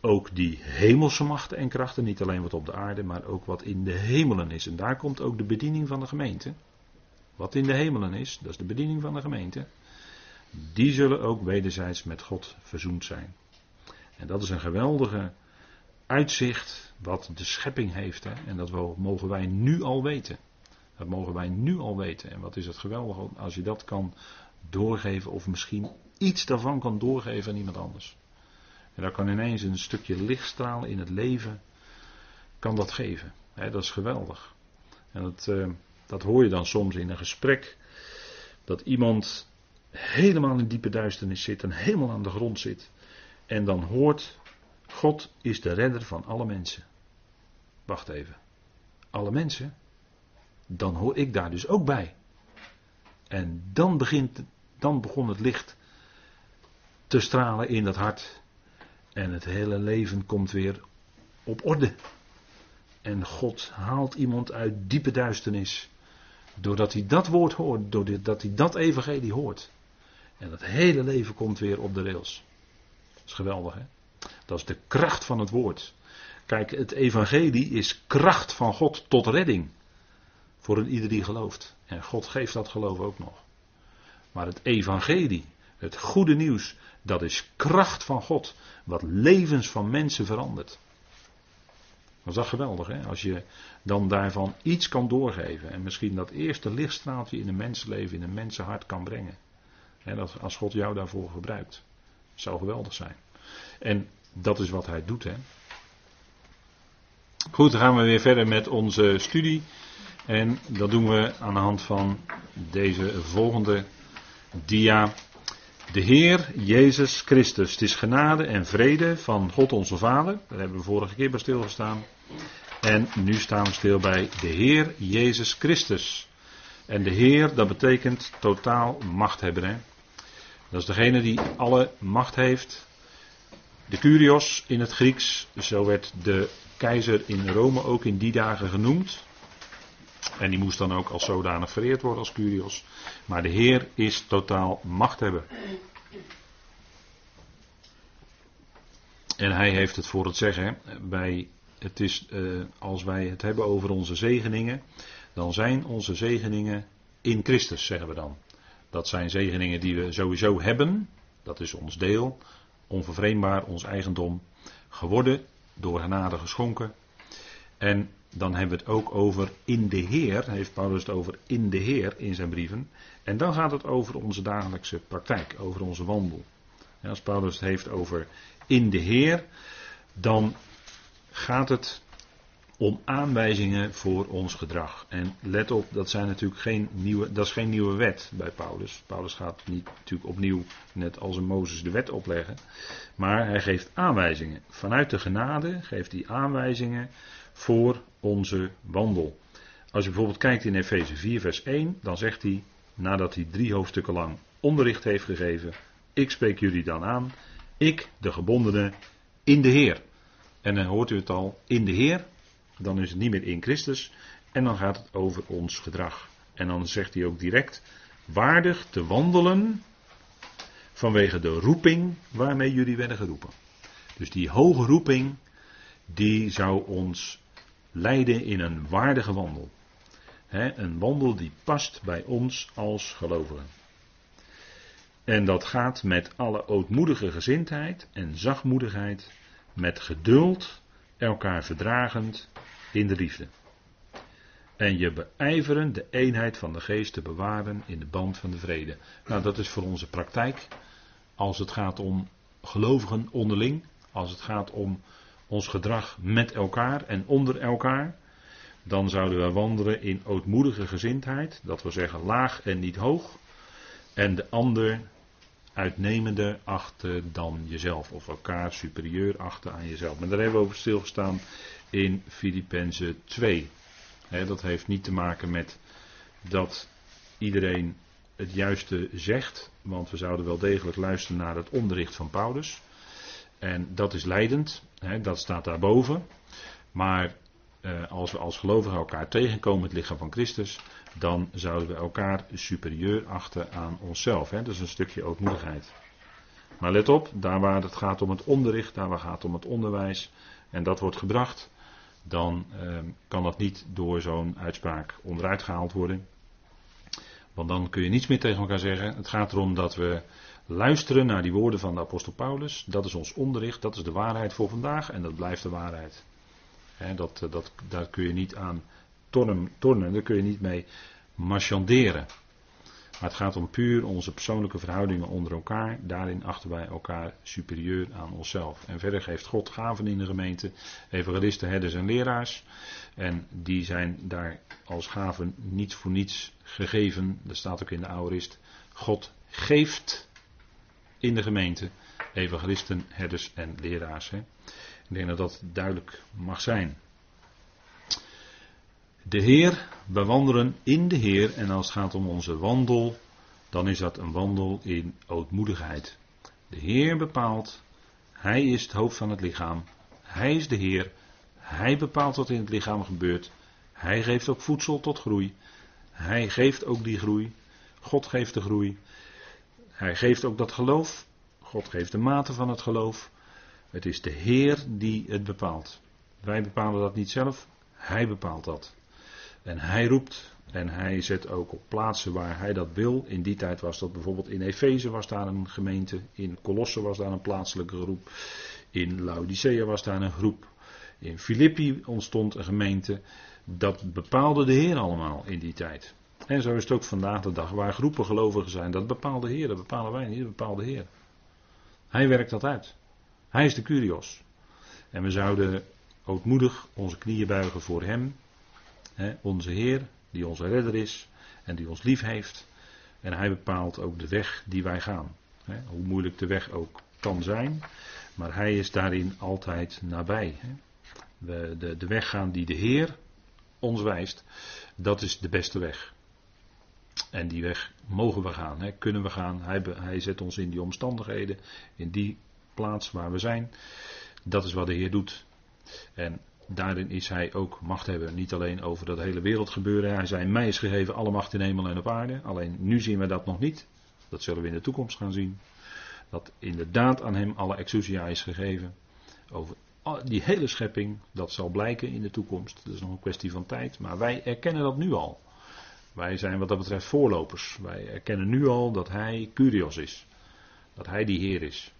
ook die hemelse machten en krachten, niet alleen wat op de aarde, maar ook wat in de hemelen is. En daar komt ook de bediening van de gemeente. Wat in de hemelen is, dat is de bediening van de gemeente. Die zullen ook wederzijds met God verzoend zijn. En dat is een geweldige uitzicht wat de schepping heeft. Hè? En dat mogen wij nu al weten. Dat mogen wij nu al weten. En wat is het geweldig als je dat kan doorgeven, of misschien iets daarvan kan doorgeven aan iemand anders. En daar kan ineens een stukje lichtstraal in het leven, kan dat geven. dat is geweldig. En dat, eh, dat hoor je dan soms in een gesprek, dat iemand helemaal in diepe duisternis zit en helemaal aan de grond zit. En dan hoort, God is de redder van alle mensen. Wacht even. Alle mensen? Dan hoor ik daar dus ook bij. En dan, begint, dan begon het licht te stralen in dat hart. En het hele leven komt weer op orde. En God haalt iemand uit diepe duisternis. Doordat hij dat woord hoort, doordat hij dat evangelie hoort. En het hele leven komt weer op de rails. Dat is geweldig, hè? Dat is de kracht van het woord. Kijk, het evangelie is kracht van God tot redding. Voor een ieder die gelooft. En God geeft dat geloof ook nog. Maar het evangelie, het goede nieuws, dat is kracht van God. Wat levens van mensen verandert. Dat is dat geweldig, hè? Als je dan daarvan iets kan doorgeven. En misschien dat eerste lichtstraaltje in een mensenleven, in een mensenhart kan brengen. Hè, dat, als God jou daarvoor gebruikt. Zou geweldig zijn. En dat is wat hij doet, hè? Goed, dan gaan we weer verder met onze studie. En dat doen we aan de hand van deze volgende dia. De Heer Jezus Christus. Het is genade en vrede van God onze Vader. Daar hebben we vorige keer bij stilgestaan. En nu staan we stil bij de Heer Jezus Christus. En de Heer, dat betekent totaal machthebber. Hè? Dat is degene die alle macht heeft. De Curios in het Grieks, zo werd de keizer in Rome ook in die dagen genoemd. En die moest dan ook als zodanig vereerd worden als Curios. Maar de Heer is totaal machthebber. En hij heeft het voor het zeggen. Bij, het is, uh, als wij het hebben over onze zegeningen, dan zijn onze zegeningen in Christus, zeggen we dan. Dat zijn zegeningen die we sowieso hebben. Dat is ons deel. Onvervreemdbaar, ons eigendom. Geworden, door genade geschonken. En dan hebben we het ook over in de Heer. Heeft Paulus het over in de Heer in zijn brieven. En dan gaat het over onze dagelijkse praktijk, over onze wandel. als Paulus het heeft over in de Heer, dan gaat het om aanwijzingen voor ons gedrag. En let op, dat, zijn natuurlijk geen nieuwe, dat is geen nieuwe wet bij Paulus. Paulus gaat niet natuurlijk opnieuw, net als een Mozes, de wet opleggen. Maar hij geeft aanwijzingen. Vanuit de genade geeft hij aanwijzingen voor onze wandel. Als je bijvoorbeeld kijkt in Efeze 4, vers 1, dan zegt hij, nadat hij drie hoofdstukken lang onderricht heeft gegeven, ik spreek jullie dan aan, ik, de gebondene, in de Heer. En dan hoort u het al, in de Heer, dan is het niet meer in Christus, en dan gaat het over ons gedrag. En dan zegt hij ook direct, waardig te wandelen vanwege de roeping waarmee jullie werden geroepen. Dus die hoge roeping, die zou ons leiden in een waardige wandel. een wandel die past bij ons als gelovigen. En dat gaat met alle ootmoedige gezindheid en zachtmoedigheid, met geduld, elkaar verdragend in de liefde. En je beijveren de eenheid van de geest te bewaren in de band van de vrede. Nou, dat is voor onze praktijk. Als het gaat om gelovigen onderling, als het gaat om ons gedrag met elkaar en onder elkaar, dan zouden we wandelen in ootmoedige gezindheid, dat wil zeggen laag en niet hoog, en de ander uitnemender achten dan jezelf. Of elkaar superieur achten aan jezelf. Maar daar hebben we over stilgestaan in Filippenzen 2. dat heeft niet te maken met dat iedereen het juiste zegt. Want we zouden wel degelijk luisteren naar het onderricht van Paulus. En dat is leidend. Dat staat daarboven. Maar eh, als we als gelovigen elkaar tegenkomen, het lichaam van Christus, dan zouden we elkaar superieur achten aan onszelf. Hè? Dat is een stukje ootmoedigheid. Maar let op, daar waar het gaat om het onderricht, daar waar het gaat om het onderwijs, en dat wordt gebracht, dan ehm, kan dat niet door zo'n uitspraak onderuit gehaald worden. Want dan kun je niets meer tegen elkaar zeggen. Het gaat erom dat we luisteren naar die woorden van de apostel Paulus. Dat is ons onderricht, dat is de waarheid voor vandaag en dat blijft de waarheid. dat, eh, dat, daar kun je niet aan tornen, tornen, daar kun je niet mee marchanderen. Maar het gaat om puur onze persoonlijke verhoudingen onder elkaar. Daarin achten wij elkaar superieur aan onszelf. En verder geeft God gaven in de gemeente, evangelisten, herders en leraars. En die zijn daar als gaven niet voor niets gegeven. Dat staat ook in de Aorist. God geeft in de gemeente evangelisten, herders en leraars. Ik denk dat dat duidelijk mag zijn. De Heer, we wandelen in de Heer en als het gaat om onze wandel, dan is dat een wandel in ootmoedigheid. De Heer bepaalt, Hij is het hoofd van het lichaam, Hij is de Heer, Hij bepaalt wat in het lichaam gebeurt, Hij geeft ook voedsel tot groei, Hij geeft ook die groei, God geeft de groei, Hij geeft ook dat geloof, God geeft de mate van het geloof. Het is de Heer die het bepaalt. Wij bepalen dat niet zelf, Hij bepaalt dat. En hij roept en hij zet ook op plaatsen waar hij dat wil. In die tijd was dat bijvoorbeeld in Efeze was daar een gemeente, in Colosse was daar een plaatselijke groep, in Laodicea was daar een groep, in Filippi ontstond een gemeente. Dat bepaalde de Heer allemaal in die tijd. En zo is het ook vandaag de dag, waar groepen gelovigen zijn, dat bepaalt de Heer, dat bepalen wij niet, dat bepaalt de Heer. Hij werkt dat uit. Hij is de Curios. En we zouden ootmoedig onze knieën buigen voor Hem onze Heer, die onze redder is en die ons lief heeft. En hij bepaalt ook de weg die wij gaan. hoe moeilijk de weg ook kan zijn, maar hij is daarin altijd nabij. We, de, de weg gaan die de Heer ons wijst, dat is de beste weg. En die weg mogen we gaan, kunnen we gaan. Hij, hij zet ons in die omstandigheden, in die plaats waar we zijn. Dat is wat de Heer doet. En daarin is hij ook machthebber. Niet alleen over dat hele wereldgebeuren. Hij zei: Mij is gegeven alle macht in hemel en op aarde. Alleen nu zien we dat nog niet. Dat zullen we in de toekomst gaan zien. Dat inderdaad aan hem alle exousia is gegeven. Over die hele schepping, dat zal blijken in de toekomst. Dat is nog een kwestie van tijd. Maar wij erkennen dat nu al. Wij zijn wat dat betreft voorlopers. Wij erkennen nu al dat hij Curios is. Dat hij die Heer is.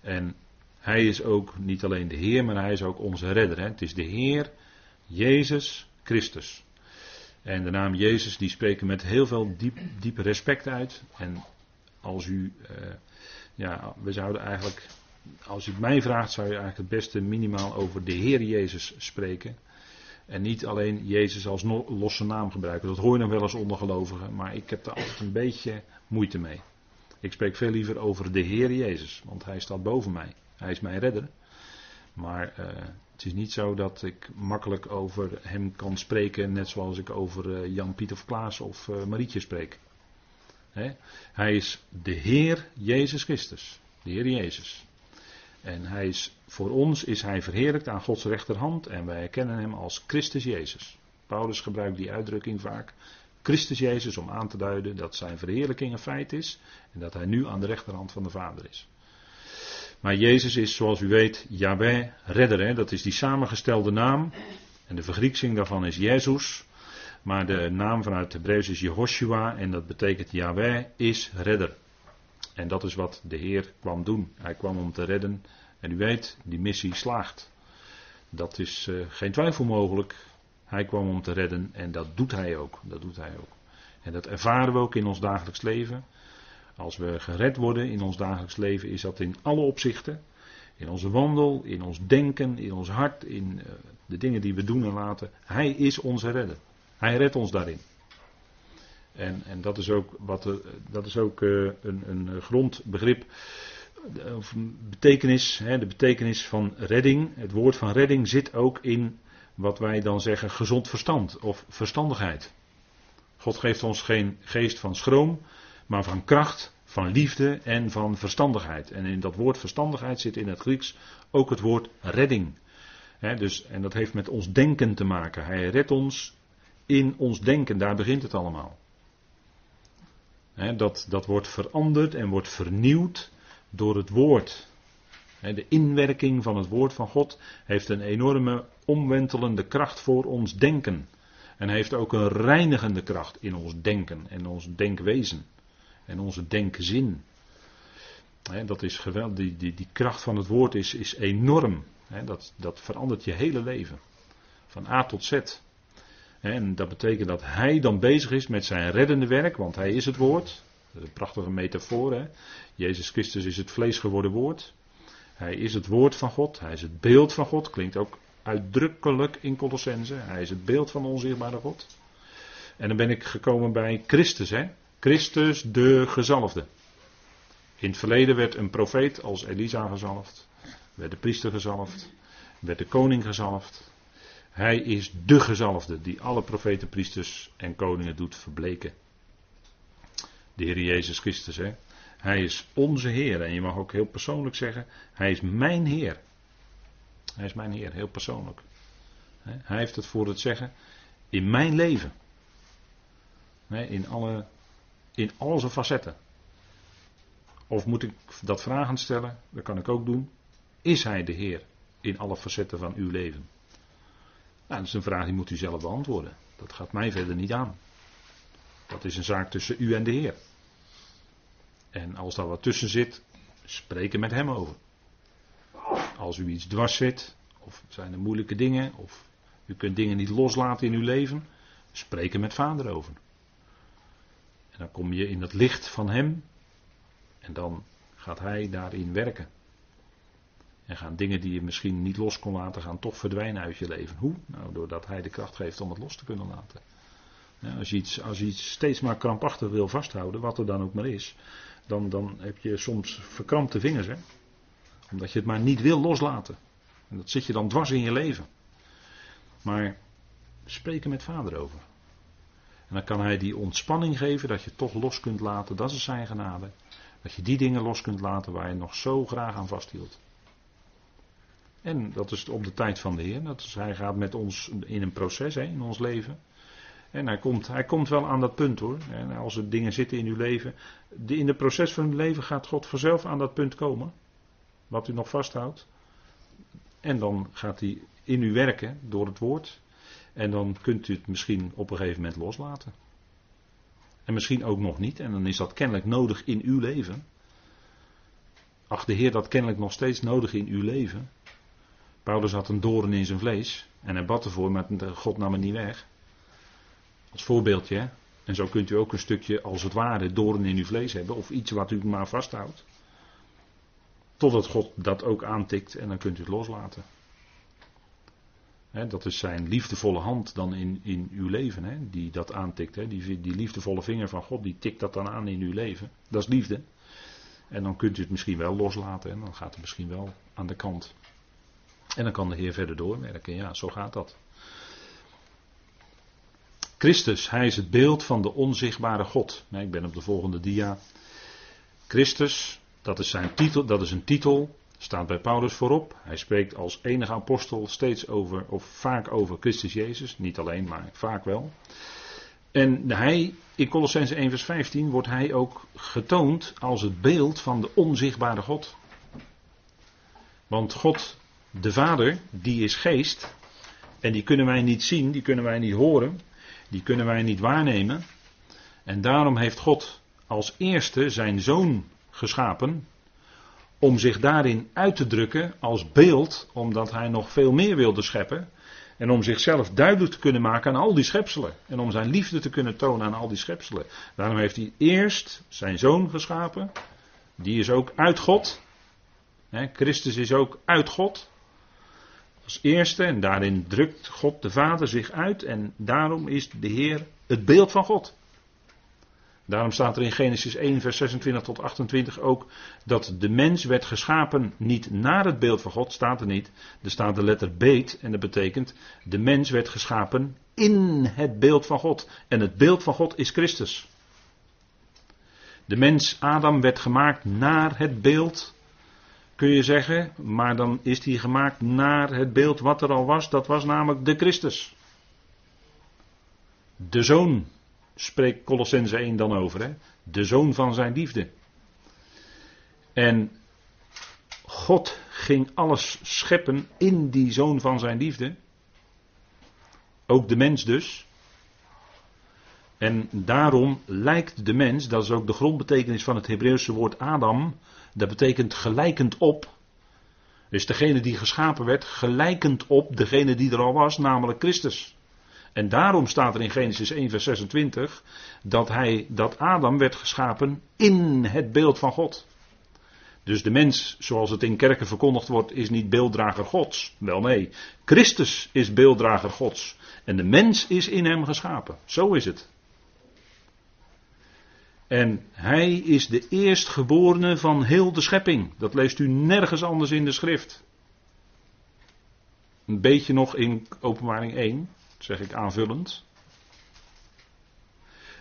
En hij is ook niet alleen de Heer, maar hij is ook onze redder. Hè? Het is de Heer Jezus Christus. En de naam Jezus die spreken met heel veel diep, diep respect uit. En als u, uh, ja, we zouden eigenlijk, als u het mij vraagt, zou je eigenlijk het beste minimaal over de Heer Jezus spreken. En niet alleen Jezus als losse naam gebruiken. Dat hoor je nog wel eens onder gelovigen, maar ik heb er altijd een beetje moeite mee. Ik spreek veel liever over de Heer Jezus, want Hij staat boven mij. Hij is mijn redder. Maar uh, het is niet zo dat ik makkelijk over hem kan spreken, net zoals ik over uh, Jan Piet of Klaas of uh, Marietje spreek. Hij is de Heer Jezus Christus. De Heer Jezus. En hij is, voor ons is hij verheerlijkt aan Gods rechterhand en wij herkennen hem als Christus Jezus. Paulus gebruikt die uitdrukking vaak. Christus Jezus om aan te duiden dat zijn verheerlijking een feit is en dat hij nu aan de rechterhand van de Vader is. Maar Jezus is, zoals u weet, Yahweh, redder. Hè? Dat is die samengestelde naam. En de vergrieksing daarvan is Jezus. Maar de naam vanuit het Hebreeuws is Jehoshua. En dat betekent Yahweh is redder. En dat is wat de Heer kwam doen. Hij kwam om te redden. En u weet, die missie slaagt. Dat is uh, geen twijfel mogelijk. Hij kwam om te redden en dat doet hij ook. Dat doet hij ook. En dat ervaren we ook in ons dagelijks leven. Als we gered worden in ons dagelijks leven, is dat in alle opzichten. In onze wandel, in ons denken, in ons hart, in uh, de dingen die we doen en laten. Hij is onze redder. Hij redt ons daarin. En, en dat is ook, wat, er- dat is ook eh, een, een grondbegrip, eh, of een betekenis, hè, de betekenis van redding. Het woord van redding zit ook in wat wij dan zeggen gezond verstand of verstandigheid. God geeft ons geen geest van schroom, maar van kracht, van liefde en van verstandigheid. En in dat woord verstandigheid zit in het Grieks ook het woord redding. Dus, en dat heeft met ons denken te maken. Hij redt ons in ons denken, daar begint het allemaal. Dat, dat wordt veranderd en wordt vernieuwd door het woord. De inwerking van het woord van God heeft een enorme omwentelende kracht voor ons denken. En heeft ook een reinigende kracht in ons denken en ons denkwezen. En onze denkzin. Dat is geweldig. Die, die, die kracht van het woord is, is enorm. Dat, dat verandert je hele leven. Van A tot Z. En dat betekent dat hij dan bezig is met zijn reddende werk, want hij is het woord. Een prachtige metafoor. Hè? Jezus Christus is het vlees geworden woord. Hij is het woord van God. Hij is het beeld van God. Klinkt ook uitdrukkelijk in Colossense. Hij is het beeld van de onzichtbare God. En dan ben ik gekomen bij Christus. Hè? Christus de gezalfde. In het verleden werd een profeet als Elisa gezalfd. Werd de priester gezalfd. Werd de koning gezalfd. Hij is de gezalfde die alle profeten, priesters en koningen doet verbleken. De Heer Jezus Christus, hè. Hij is onze Heer. En je mag ook heel persoonlijk zeggen, Hij is mijn Heer. Hij is mijn Heer, heel persoonlijk. Hij heeft het voor het zeggen in mijn leven. In, alle, in al zijn facetten. Of moet ik dat vragen stellen? Dat kan ik ook doen. Is Hij de Heer in alle facetten van uw leven? Nou, dat is een vraag die moet u zelf beantwoorden. Dat gaat mij verder niet aan. Dat is een zaak tussen u en de Heer. En als daar wat tussen zit, spreken met Hem over. Als u iets dwars zit, of zijn er moeilijke dingen, of u kunt dingen niet loslaten in uw leven, spreken met Vader over. En dan kom je in het licht van Hem, en dan gaat Hij daarin werken. En gaan dingen die je misschien niet los kon laten, gaan toch verdwijnen uit je leven. Hoe? Nou, doordat hij de kracht geeft om het los te kunnen laten. Als, je iets, als iets steeds maar krampachtig wil vasthouden, wat er dan ook maar is, dan, dan heb je soms verkrampte vingers. Hè? Omdat je het maar niet wil loslaten. En dat zit je dan dwars in je leven. Maar spreken met vader over. En dan kan hij die ontspanning geven dat je toch los kunt laten. Dat is zijn genade. Dat je die dingen los kunt laten waar je nog zo graag aan vasthield. En dat is op de tijd van de Heer. Dat is, hij gaat met ons in een proces hè, in ons leven. En hij komt, hij komt wel aan dat punt hoor. En als er dingen zitten in uw leven. In het proces van uw leven gaat God vanzelf aan dat punt komen. Wat u nog vasthoudt. En dan gaat hij in u werken door het woord. En dan kunt u het misschien op een gegeven moment loslaten. En misschien ook nog niet. En dan is dat kennelijk nodig in uw leven. Ach, de Heer dat kennelijk nog steeds nodig in uw leven. Paulus had een doorn in zijn vlees. En hij bad ervoor, maar God nam het niet weg. Als voorbeeldje. Hè? En zo kunt u ook een stukje, als het ware, doorn in uw vlees hebben. Of iets wat u maar vasthoudt. Totdat God dat ook aantikt en dan kunt u het loslaten. Dat is zijn liefdevolle hand dan in, in uw leven, hè, die dat aantikt. Hè. Die, die liefdevolle vinger van God, die tikt dat dan aan in uw leven. Dat is liefde. En dan kunt u het misschien wel loslaten en dan gaat het misschien wel aan de kant. En dan kan de Heer verder doorwerken. Ja, zo gaat dat. Christus, hij is het beeld van de onzichtbare God. Ik ben op de volgende dia. Christus, dat is zijn titel, dat is een titel, staat bij Paulus voorop. Hij spreekt als enige apostel steeds over, of vaak over Christus Jezus. Niet alleen, maar vaak wel. En hij, in Colossense 1 vers 15, wordt hij ook getoond als het beeld van de onzichtbare God. Want God, de Vader, die is geest. En die kunnen wij niet zien, die kunnen wij niet horen, die kunnen wij niet waarnemen. En daarom heeft God als eerste zijn zoon geschapen. Om zich daarin uit te drukken als beeld, omdat hij nog veel meer wilde scheppen. En om zichzelf duidelijk te kunnen maken aan al die schepselen. En om zijn liefde te kunnen tonen aan al die schepselen. Daarom heeft hij eerst zijn zoon geschapen. Die is ook uit God. Christus is ook uit God. Als eerste. En daarin drukt God de Vader zich uit. En daarom is de Heer het beeld van God. Daarom staat er in Genesis 1, vers 26 tot 28 ook dat de mens werd geschapen niet naar het beeld van God, staat er niet. Er staat de letter beet en dat betekent de mens werd geschapen in het beeld van God. En het beeld van God is Christus. De mens Adam werd gemaakt naar het beeld, kun je zeggen, maar dan is hij gemaakt naar het beeld wat er al was, dat was namelijk de Christus. De zoon spreekt Colossense 1 dan over. Hè? De zoon van zijn liefde. En God ging alles scheppen in die zoon van zijn liefde. Ook de mens dus. En daarom lijkt de mens, dat is ook de grondbetekenis van het Hebreeuwse woord Adam, dat betekent gelijkend op. Dus degene die geschapen werd, gelijkend op degene die er al was, namelijk Christus. En daarom staat er in Genesis 1, vers 26 dat, hij, dat Adam werd geschapen in het beeld van God. Dus de mens, zoals het in kerken verkondigd wordt, is niet beelddrager Gods. Wel nee, Christus is beelddrager Gods. En de mens is in hem geschapen. Zo is het. En hij is de eerstgeborene van heel de schepping. Dat leest u nergens anders in de schrift. Een beetje nog in Openbaring 1 zeg ik aanvullend.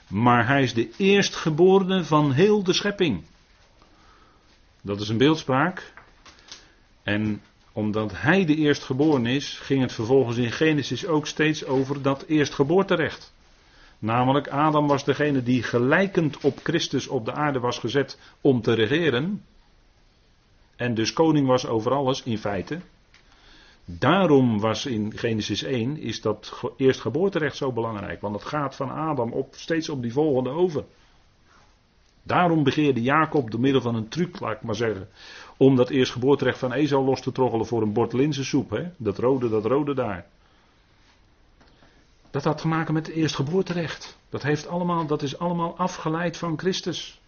Maar hij is de eerstgeborene van heel de schepping. Dat is een beeldspraak. En omdat hij de eerstgeboren is, ging het vervolgens in Genesis ook steeds over dat eerstgeboorterecht. Namelijk Adam was degene die gelijkend op Christus op de aarde was gezet om te regeren. En dus koning was over alles in feite. Daarom was in Genesis 1 is dat eerstgeboorterecht zo belangrijk. Want het gaat van Adam op, steeds op die volgende over. Daarom begeerde Jacob door middel van een truc, laat ik maar zeggen. Om dat eerstgeboorterecht van Esau los te troggelen voor een bord linzensoep. Hè? Dat rode, dat rode daar. Dat had te maken met het eerstgeboorterecht. Dat, heeft allemaal, dat is allemaal afgeleid van Christus.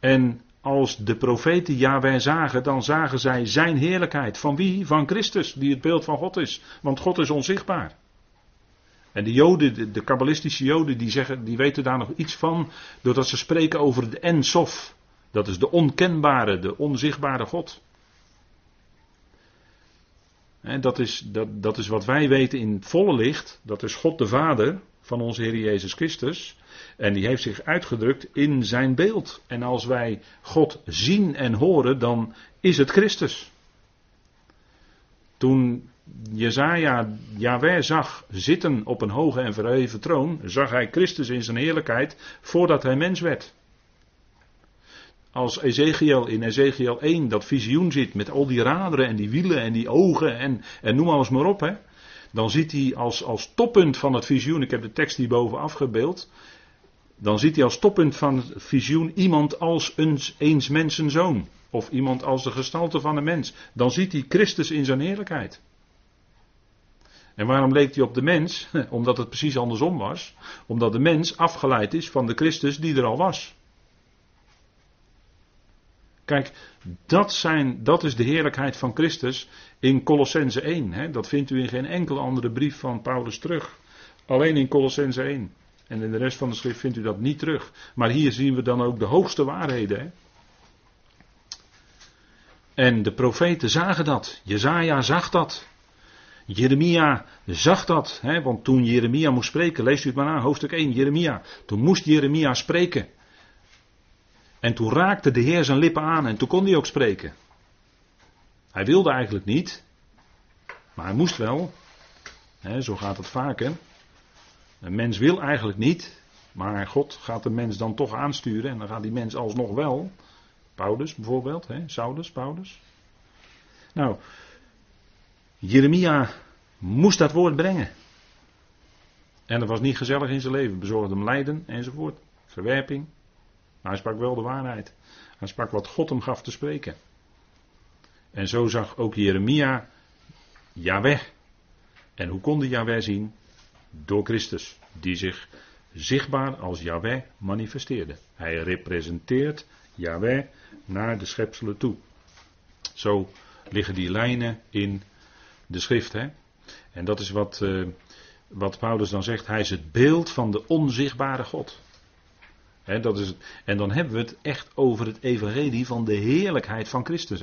En als de profeten Yahweh zagen, dan zagen zij zijn heerlijkheid. Van wie? Van Christus, die het beeld van God is. Want God is onzichtbaar. En de Joden, de, kabbalistische Joden, die, zeggen, die weten daar nog iets van, doordat ze spreken over de Ensof. Dat is de onkenbare, de onzichtbare God. Dat is, dat, dat is wat wij weten in volle licht. Dat is God de Vader van onze Heer Jezus Christus. En die heeft zich uitgedrukt in zijn beeld. En als wij God zien en horen, dan is het Christus. Toen Jezaja Yahweh zag zitten op een hoge en verheven troon, zag hij Christus in zijn heerlijkheid voordat hij mens werd. Als Ezekiel in Ezekiel 1 dat visioen ziet met al die raderen en die wielen en die ogen en, en noem alles maar op, hè, dan ziet hij als, als toppunt van het visioen, ik heb de tekst hierboven afgebeeld, dan ziet hij als toppunt van het visioen iemand als een eens mensen zoon. Of iemand als de gestalte van een mens. Dan ziet hij Christus in zijn heerlijkheid. En waarom leek hij op de mens? [laughs] Omdat het precies andersom was. Omdat de mens afgeleid is van de Christus die er al was. Kijk, dat, zijn, dat is de heerlijkheid van Christus in Colossense 1. Hè? Dat vindt u in geen enkele andere brief van Paulus terug. Alleen in Colossense 1. En in de rest van de schrift vindt u dat niet terug. Maar hier zien we dan ook de hoogste waarheden. Hè? En de profeten zagen dat. Jezaja zag dat. Jeremia zag dat. Hè? Want toen Jeremia moest spreken, leest u het maar aan, hoofdstuk 1, Jeremia. Toen moest Jeremia spreken. En toen raakte de Heer zijn lippen aan en toen kon hij ook spreken. Hij wilde eigenlijk niet, maar hij moest wel. Zo gaat het vaker. Een mens wil eigenlijk niet, maar God gaat de mens dan toch aansturen en dan gaat die mens alsnog wel. Paulus bijvoorbeeld, hè? Saulus, Paulus. Nou, Jeremia moest dat woord brengen. En dat was niet gezellig in zijn leven, bezorgde hem lijden enzovoort, verwerping. Hij sprak wel de waarheid. Hij sprak wat God hem gaf te spreken. En zo zag ook Jeremia Yahweh. En hoe kon de Yahweh zien? Door Christus, die zich zichtbaar als Yahweh manifesteerde. Hij representeert Yahweh naar de schepselen toe. Zo liggen die lijnen in de schrift. Hè? En dat is wat, uh, wat Paulus dan zegt. Hij is het beeld van de onzichtbare God. Dat is. En dan hebben we het echt over het evangelie van de heerlijkheid van Christus.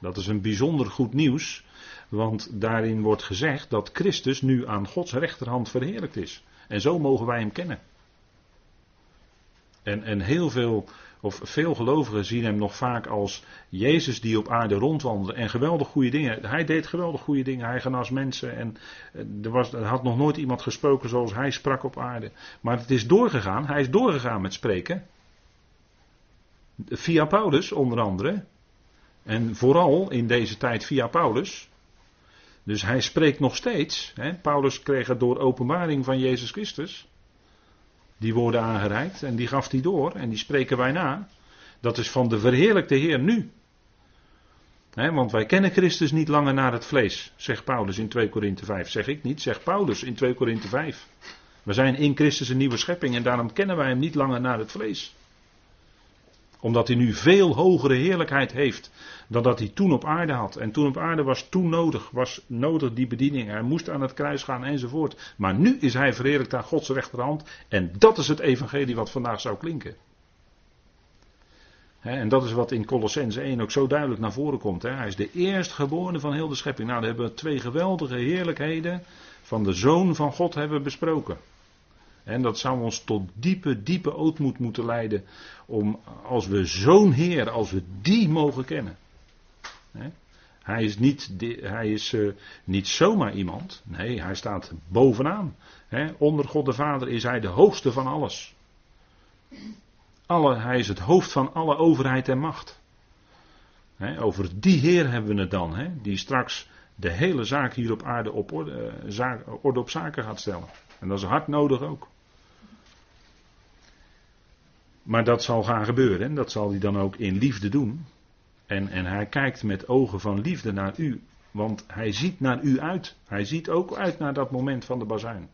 Dat is een bijzonder goed nieuws, want daarin wordt gezegd dat Christus nu aan Gods rechterhand verheerlijkt is. En zo mogen wij hem kennen. En, en heel veel, of veel gelovigen zien hem nog vaak als Jezus die op aarde rondwandelde en geweldig goede dingen. Hij deed geweldig goede dingen. Hij genas mensen en eh, er, was, er had nog nooit iemand gesproken zoals hij sprak op aarde. Maar het is doorgegaan. Hij is doorgegaan met spreken. Via Paulus onder andere. En vooral in deze tijd via Paulus. Dus hij spreekt nog steeds. Hè. Paulus kreeg het door openbaring van Jezus Christus. Die woorden aangereikt en die gaf hij door en die spreken wij na. Dat is van de verheerlijkte Heer nu. want wij kennen Christus niet langer naar het vlees, zegt Paulus in 2 Korinthe 5. Zeg ik niet, zegt Paulus in 2 Korinthe 5. We zijn in Christus een nieuwe schepping en daarom kennen wij hem niet langer naar het vlees omdat hij nu veel hogere heerlijkheid heeft dan dat hij toen op aarde had. En toen op aarde was toen nodig, was nodig die bediening. Hij moest aan het kruis gaan enzovoort. Maar nu is hij verheerlijkt aan Gods rechterhand. En dat is het evangelie wat vandaag zou klinken. en dat is wat in Colossense 1 ook zo duidelijk naar voren komt. Hij is de eerstgeborene van heel de schepping. Nou, dan hebben we twee geweldige heerlijkheden van de Zoon van God hebben besproken. En dat zou ons tot diepe, diepe ootmoed moeten leiden. Om als we zo'n Heer, als we die mogen kennen. Hij is, niet, hij is uh, niet zomaar iemand. Nee, hij staat bovenaan. onder God de Vader is hij de hoogste van alles. Alle, hij is het hoofd van alle overheid en macht. over die Heer hebben we het dan. die straks de hele zaak hier op aarde op orde, uh, zaak, orde op zaken gaat stellen. En dat is hard nodig ook. Maar dat zal gaan gebeuren en dat zal hij dan ook in liefde doen. En, en hij kijkt met ogen van liefde naar u, want hij ziet naar u uit. Hij ziet ook uit naar dat moment van de bazuin.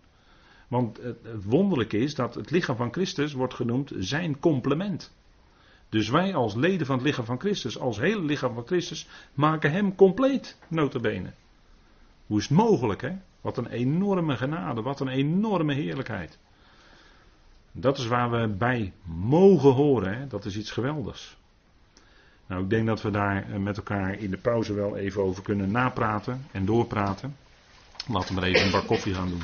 Want het, wonderlijke is dat het lichaam van Christus wordt genoemd zijn complement. Dus wij als leden van het lichaam van Christus, als hele lichaam van Christus, maken hem compleet, notabene. Hoe is het mogelijk, hè? Wat een enorme genade, wat een enorme heerlijkheid. Dat is waar we bij mogen horen. Hè? Dat is iets geweldigs. Nou, ik denk dat we daar eh, met elkaar in de pauze wel even over kunnen napraten en doorpraten. Laten we maar even een bak koffie gaan doen.